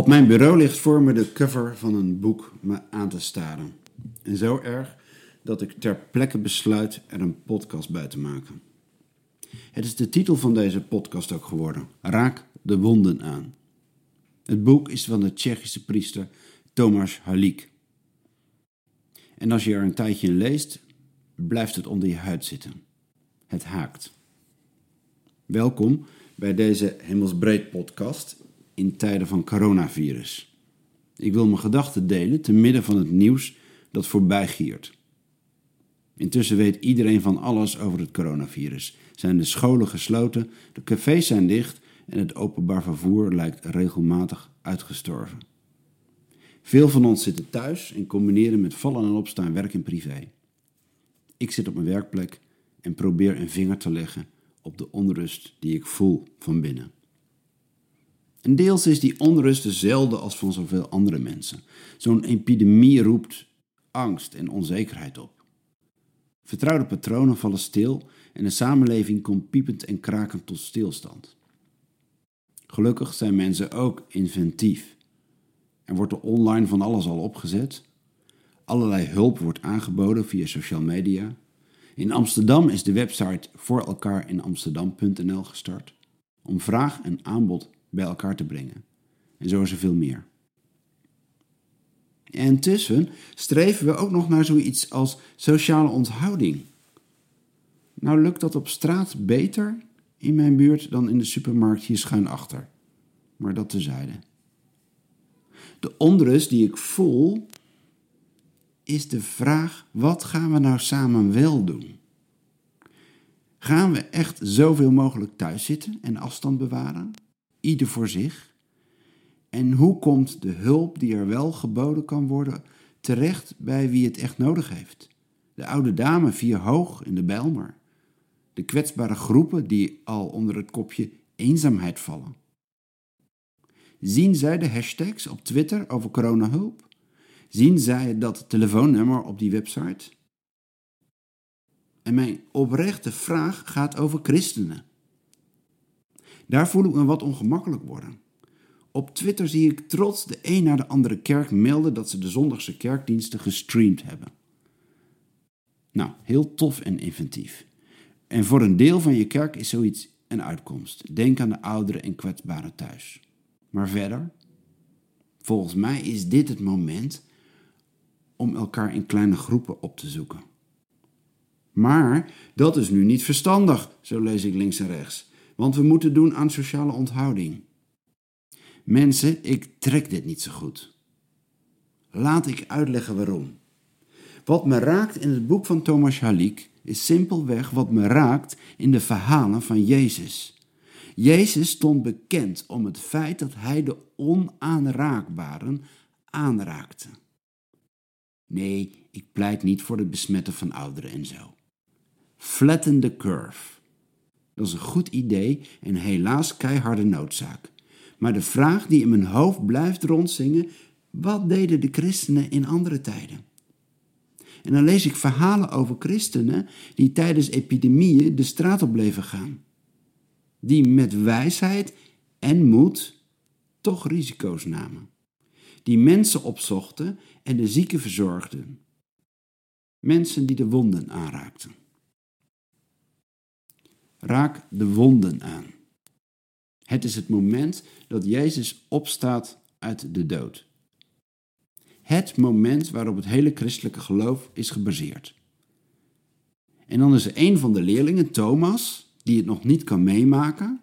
Op mijn bureau ligt voor me de cover van een boek me aan te staren. En zo erg dat ik ter plekke besluit er een podcast bij te maken. Het is de titel van deze podcast ook geworden: Raak de wonden aan. Het boek is van de Tsjechische priester Tomas Halik. En als je er een tijdje in leest, blijft het onder je huid zitten. Het haakt. Welkom bij deze Hemelsbreed podcast in tijden van coronavirus. Ik wil mijn gedachten delen te midden van het nieuws dat voorbij giert. Intussen weet iedereen van alles over het coronavirus. Zijn de scholen gesloten, de cafés zijn dicht en het openbaar vervoer lijkt regelmatig uitgestorven. Veel van ons zitten thuis en combineren met vallen en opstaan werk en privé. Ik zit op mijn werkplek en probeer een vinger te leggen op de onrust die ik voel van binnen. En deels is die onrust dezelfde als van zoveel andere mensen. Zo'n epidemie roept angst en onzekerheid op. Vertrouwde patronen vallen stil en de samenleving komt piepend en krakend tot stilstand. Gelukkig zijn mensen ook inventief. Er wordt er online van alles al opgezet. Allerlei hulp wordt aangeboden via social media. In Amsterdam is de website voor elkaar in Amsterdam.nl gestart om vraag en aanbod bij elkaar te brengen. En zo is er veel meer. En intussen streven we ook nog naar zoiets als sociale onthouding. Nou lukt dat op straat beter in mijn buurt dan in de supermarkt hier schuin achter. Maar dat tezijde. De onrust die ik voel is de vraag: wat gaan we nou samen wel doen? Gaan we echt zoveel mogelijk thuis zitten en afstand bewaren? Ieder voor zich? En hoe komt de hulp die er wel geboden kan worden terecht bij wie het echt nodig heeft? De oude dame vier hoog in de Bijlmer. De kwetsbare groepen die al onder het kopje eenzaamheid vallen. Zien zij de hashtags op Twitter over coronahulp? Zien zij dat telefoonnummer op die website? En mijn oprechte vraag gaat over christenen. Daar voel ik me wat ongemakkelijk worden. Op Twitter zie ik trots de een naar de andere kerk melden dat ze de zondagse kerkdiensten gestreamd hebben. Nou, heel tof en inventief. En voor een deel van je kerk is zoiets een uitkomst. Denk aan de ouderen en kwetsbaren thuis. Maar verder, volgens mij is dit het moment om elkaar in kleine groepen op te zoeken. Maar dat is nu niet verstandig, zo lees ik links en rechts want we moeten doen aan sociale onthouding. Mensen, ik trek dit niet zo goed. Laat ik uitleggen waarom. Wat me raakt in het boek van Thomas Halik is simpelweg wat me raakt in de verhalen van Jezus. Jezus stond bekend om het feit dat hij de onaanraakbaren aanraakte. Nee, ik pleit niet voor het besmetten van ouderen en zo. Flatten the curve. Dat is een goed idee en helaas keiharde noodzaak. Maar de vraag die in mijn hoofd blijft rondzingen: wat deden de christenen in andere tijden? En dan lees ik verhalen over christenen die tijdens epidemieën de straat op bleven gaan. Die met wijsheid en moed toch risico's namen. Die mensen opzochten en de zieken verzorgden. Mensen die de wonden aanraakten. Raak de wonden aan. Het is het moment dat Jezus opstaat uit de dood. Het moment waarop het hele christelijke geloof is gebaseerd. En dan is er een van de leerlingen, Thomas, die het nog niet kan meemaken.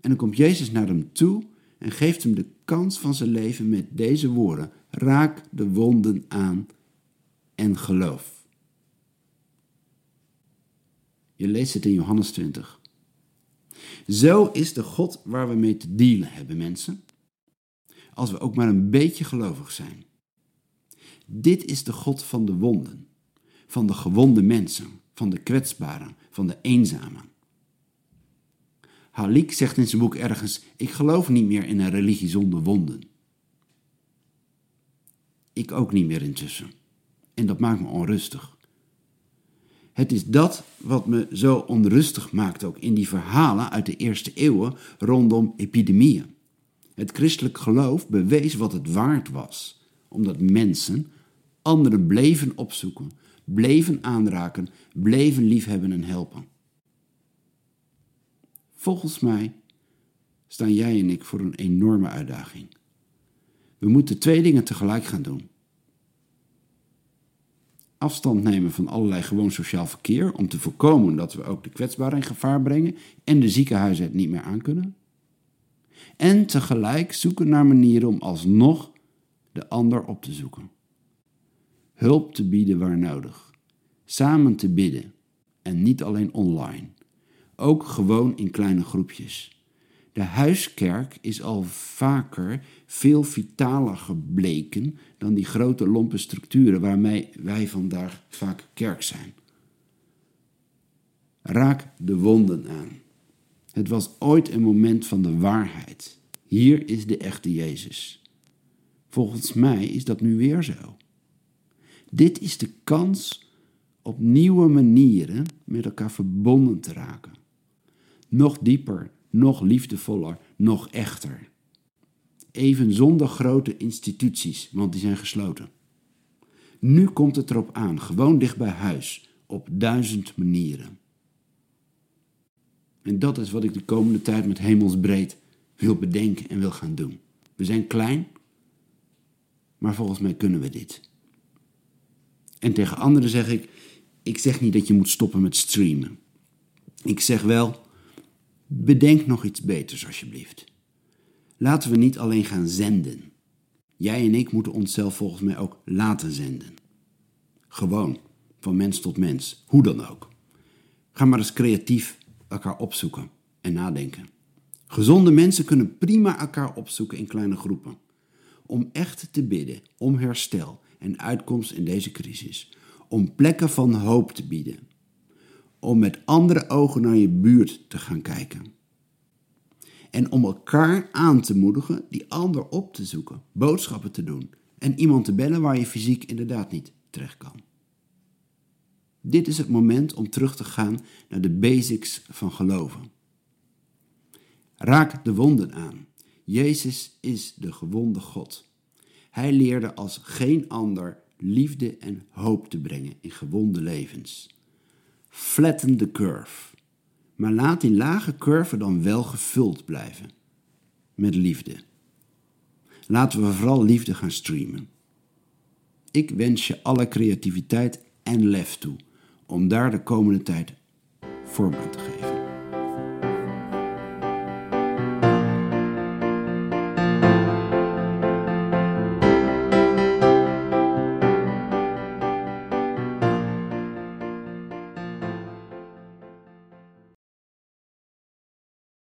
En dan komt Jezus naar hem toe en geeft hem de kans van zijn leven met deze woorden: Raak de wonden aan en geloof. Je leest het in Johannes 20. Zo is de God waar we mee te dealen hebben, mensen. Als we ook maar een beetje gelovig zijn. Dit is de God van de wonden, van de gewonde mensen, van de kwetsbaren, van de eenzamen. Halik zegt in zijn boek ergens: Ik geloof niet meer in een religie zonder wonden. Ik ook niet meer intussen. En dat maakt me onrustig. Het is dat wat me zo onrustig maakt ook in die verhalen uit de eerste eeuwen rondom epidemieën. Het christelijk geloof bewees wat het waard was, omdat mensen anderen bleven opzoeken, bleven aanraken, bleven liefhebben en helpen. Volgens mij staan jij en ik voor een enorme uitdaging. We moeten twee dingen tegelijk gaan doen. Afstand nemen van allerlei gewoon sociaal verkeer om te voorkomen dat we ook de kwetsbaren in gevaar brengen en de ziekenhuizen het niet meer aankunnen. En tegelijk zoeken naar manieren om alsnog de ander op te zoeken. Hulp te bieden waar nodig. Samen te bidden en niet alleen online. Ook gewoon in kleine groepjes. De huiskerk is al vaker veel vitaler gebleken dan die grote lompe structuren waarmee wij vandaag vaak kerk zijn. Raak de wonden aan. Het was ooit een moment van de waarheid. Hier is de echte Jezus. Volgens mij is dat nu weer zo. Dit is de kans op nieuwe manieren met elkaar verbonden te raken. Nog dieper, nog liefdevoller, nog echter. Even zonder grote instituties, want die zijn gesloten. Nu komt het erop aan, gewoon dicht bij huis, op duizend manieren. En dat is wat ik de komende tijd met hemelsbreed wil bedenken en wil gaan doen. We zijn klein, maar volgens mij kunnen we dit. En tegen anderen zeg ik: ik zeg niet dat je moet stoppen met streamen. Ik zeg wel: bedenk nog iets beters alsjeblieft. Laten we niet alleen gaan zenden. Jij en ik moeten onszelf volgens mij ook laten zenden. Gewoon, van mens tot mens, hoe dan ook. Ga maar eens creatief elkaar opzoeken en nadenken. Gezonde mensen kunnen prima elkaar opzoeken in kleine groepen. Om echt te bidden om herstel en uitkomst in deze crisis. Om plekken van hoop te bieden. Om met andere ogen naar je buurt te gaan kijken. En om elkaar aan te moedigen die ander op te zoeken, boodschappen te doen en iemand te bellen waar je fysiek inderdaad niet terecht kan. Dit is het moment om terug te gaan naar de basics van geloven. Raak de wonden aan. Jezus is de gewonde God. Hij leerde als geen ander liefde en hoop te brengen in gewonde levens. Flatten the curve. Maar laat die lage curve dan wel gevuld blijven met liefde. Laten we vooral liefde gaan streamen. Ik wens je alle creativiteit en lef toe om daar de komende tijd vorm aan te geven.